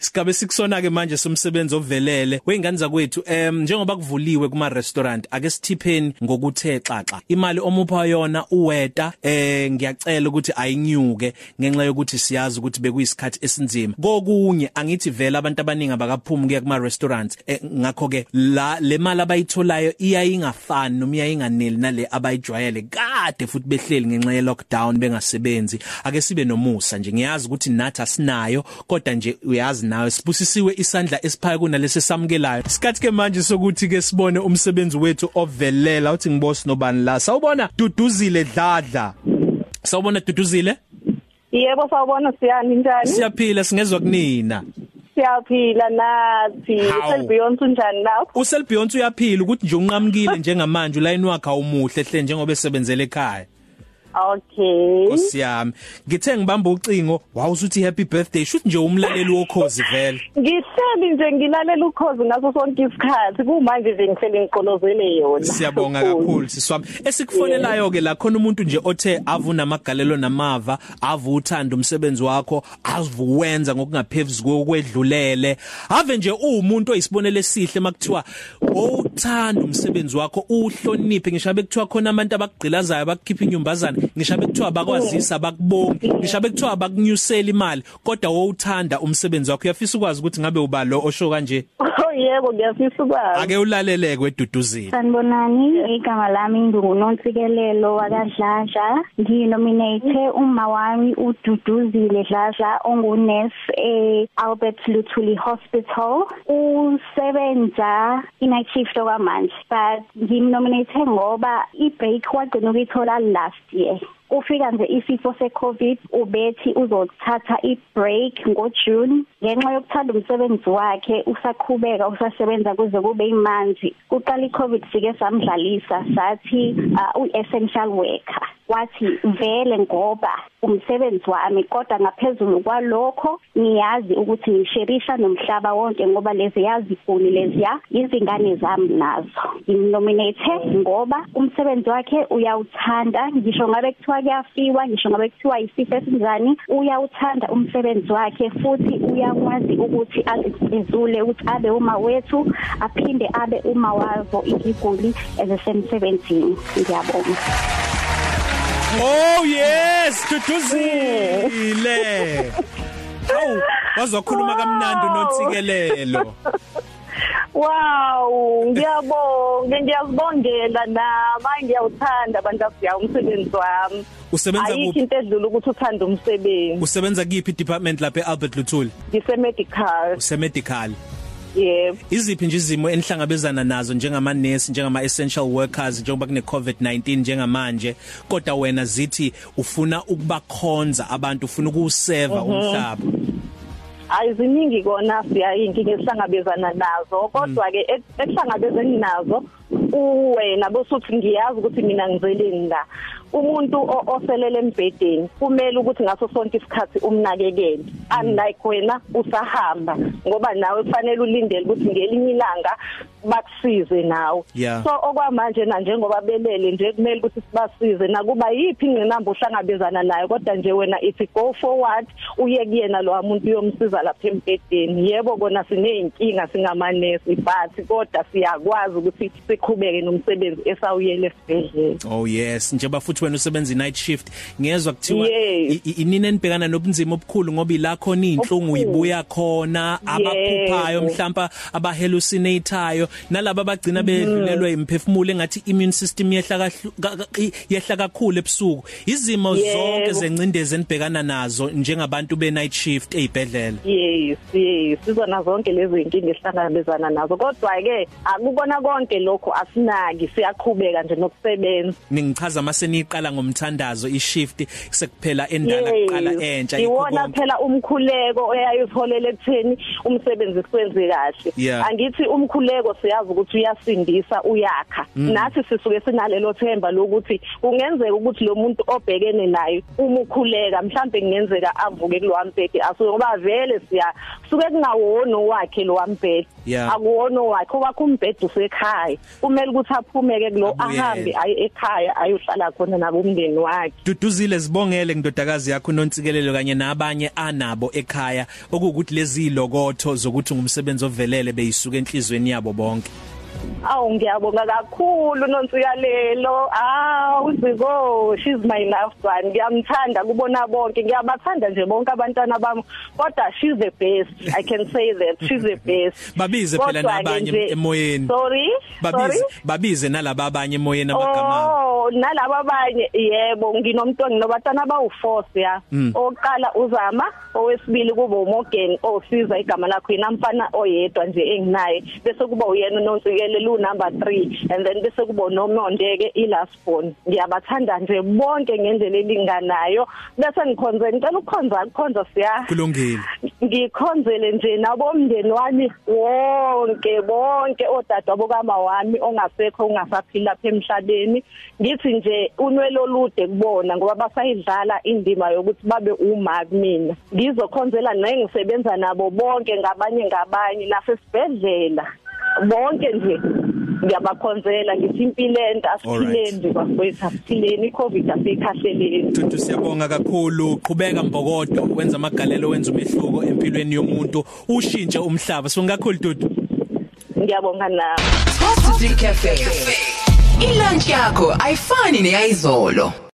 Sigabe sikusona ke manje somsebenzi ovelele weingane zakwethu em njengoba kuvuliwe kuma restaurant ake sithipheni ngokuthe xaxa. Imali omupha yona uweta eh ngiyacela ukuthi ayinyuke ngenxa yokuthi siyazi ukuthi bekuyisikhathi esinzima. Kokunye angithi vele abantu abaningi abakaphumi kuya kuma restaurants eh, ngakho ke la le mali abayitholayo iyayingafani noma iyayinganeli nale abayijwayele kade futhi behleli ngenxa ye lockdown bengasebenzi. Ake sibe nomusa nje ngiyazi ukuthi nathi asinayo kodwa nje uyazi nawe sibusisiwe isandla esiphaya kunalesi samukelayo isikhathi ke manje sokuthi ke sibone umsebenzi wethu ovelela uthi ngibosi nobani la sawubona duduzile dladla sawubona duduzile Yebo sawubona siyani njani? siyaphila singezwe kunina Siyaphila nathi. Hawu. Selbeyond unjani lapho? uselbeyonce uyaphila ukuthi nje unqamukile njengamanje ulayini wakhe awumuhle hle njengoba esebenzele ekhaya Okay. osiyami ngithe ngibamba ucingo wawusuthi happy birthday shuthi nje umlaleli wokhozi vele Ngihleli nje ngilalela ukhozi ngaso sonke isikhathi. Kumanje nje ngihleli ngiqolozele yona. Siyabonga kakhulu siswami. Esikufonelayo ke la khona umuntu nje othe avuna amagalelo namava, avu uthanda umsebenzi wakho, avuwenza ngokungaphezulu kokwedlulele. Ave nje umuntu oyisibonele esihle makuthiwa owuthanda umsebenzi wakho, uhloniphe ngisho bekuthiwa khona abantu abakugqilazayo bakukhipha inyumbazana, ngisho bekuthiwa bakwazisa bakubonga, ngisho bekuthiwa bakunyusela imali, kodwa wowuthanda umsebenzi wakho. Uyafisa ukwazi ukuthi ngabe uba lo osho kanje. Oh yebo ngiyafisa ukwazi. Ake ulaleleke weduduzile. Sanibonani igama lami ngingunontsikelelo wakadladla nginominate uma wami ududuzile dladla ongunurse e Albert Luthuli Hospital usebenza inight shift okwamanje but ngimnominate ngoba ibreak wagcina ukuyithola last year ufika nje isifo secovid ubethi uzothatha ibreak ngoJune. Ngenxa yokuthanda umsebenzi wakhe usaqhubeka usasebenza kuze kube imanzi kuqala icovid sike samdlalisa sathi uh, uessential worker. Wathi vele ngoba umsebenzi wami kodwa ngaphezulu kwalokho niyazi ukuthi ngisherisha nomhlaba wonke ngoba lezi yazifuni leziya izingane zami nazo. Ngimnominate ngoba umsebenzi wakhe uyawuthanda. Ngisho ngabe kuthiwa kuyafiwa ngisho ngabe kuthiwa isifo esinjani uyawuthanda umsebenzi wakhe futhi uyakwazi ukuthi azizule ukuthi abe uma wethu aphinde abe uma wazo igiguli ezisemsebenzini ngiyabonga Oh yes, duduzile. Hawu, wazokhuluma kamnandi unontsikelelo. Wow, ngiyabonga ngiyazibongela nama ngiyawuthanda abantu asiya umsebenzi wami. Usebenza Ayikho kuphi? into edlula ukuthi uthanda umsebenzi. Usebenza kuphi department lapha eAlbert Luthuli? Ngise medical. Use medical. Yebo. Iziphi nje izimo enihlangabezana nazo njengama nurse, njengama essential workers njengoba kune COVID-19 njengamanje, kodwa wena zithi ufuna ukubakhonza abantu, ufuna ukuserva umhlaba. Ayiziningi kona siyayinkinga esihlangabezana nazo. Kodwa ke ek- ekuhlangabezeni nazo uwena bosuthi ngiyazi ukuthi mina ngizeleni la umuntu o- oselele embhedeni kumele ukuthi ngaso sonke isikhathi umnakekele. Unlike wena usahamba. Ngoba nawe kufanele ulindele ukuthi ngelinye ilanga bakusize nawe Yeah. so okwamanje na njengoba belele nje kumele ukuthi sibasize nakuba yipi ingqinamba uhlangabezana nayo kodwa nje wena if go forward uye kuyena lo muntu uyomsiza lapha embedeni yebo kona sineyinkinga singamanesi but kodwa siyakwazi ukuthi siqhubeke nomsebenzi esawuyele esibhedlela Oh yes, njengoba futhi wena usebenza night shift, ngezwe kuthiwa Yes. i- i- inini enibhekana nobunzima obukhulu ngoba ila khona inhlungu Obukhulu. ibuya khona, abaphuphayo Yebo. mhlawumbe abahallucinatayo, nalabo abagcina bedlulelwe imphefumulo engathi immune system yehla kahlu- ka- ka- i- yehla kakhulu ebusuku. Izimo Yebo. zonke zencindezi enibhekana nazo njengabantu be night shift ezibhedlela. yes yes sizona zonke lezi zinkinga esihlangabezana nazo kodwa ke akubona konke lokho asinaki siyaqhubeka nje nokusebenza Ningichaza mase niqala ngomthandazo ishift sekuphela endala Yes. kuqala entsha iwona konke. phela umkhuleko eyayitholele ekutheni umsebenzi kwenze kahle Yeah. angithi umkhuleko siyazi ukuthi uyasindisa uyakha. Nathi sisuke sinalelo themba lokuthi kungenzeka ukuthi lo muntu obhekene naye uma ukhuleka mhlambe kungenzeka avuke kulowampedi asuke ngoba vele siya suke kungawona wakhe lo wampedi Yeah. akuwona wakhe wakhe umbhedi usekhaya. Kumele ukuthi aphumeke kulo Abuyele. ahambe aye ekhaya ayohlala khona nabo umndeni wakhe. Duduzile sibongele ngindodakazi yakho nontsikelelo kanye nabanye anabo ekhaya. Okuwukuthi lezi lokotho zokuthi ngumsebenzi ovelele beyisuka enhlizweni yabo bonke Awu ngiyabonga kakhulu nonsikalelo. Ah uziko she's my loved one. Ngiyamthanda kubona bonke. Ngiyabathanda nje bonke abantwana bami. Kodwa she's the best. I can say that she's the best. babize phela Kodwa-ke nabanye nje- emoyeni Sorry. babize Sorry? babize nalabo abanye emoyeni abagama Oh nalabo abanye yebo nginomntwana nobatana bawu4 ya Mm. oqala uzama owesibili kuba uMorgan osiza igama lakho inamfana oyedwa nje enginaye bese kuba uyena unontsikelelo number 3 and then bese kuba noMondeke ilast born ngiyabathanda nje bonke ngendlela elinganayo. Bese ngikhonze ngicela ukukhonza ukukhonza siya. Kulungile. Ngikhonzele nje nabomndeni wami wonke bonke odade abokama wami ongasekho ungasaphila lapha emhlabeni. Ngithi nje unwelo olude kubona ngoba basayidlala indima yokuthi babe uma kumina ngizokhonzela nengisebenza nabo bonke ngabanye ngabanye nasesibhedlela bonke nje ngiyabakhonzela ngithi impilo enta asiphileni nje bafowethu asiphileni icovid asiyikhahleleni Dudu siyabonga kakhulu. Qhubeka mbokodo wenza amagalelo wenza umehluko empilweni yomuntu. Ushintshe umhlaba. So ngakhulu Dudu ngiyabonga nawe Top City Cafe. Ilunch yakho ayifani neyizolo.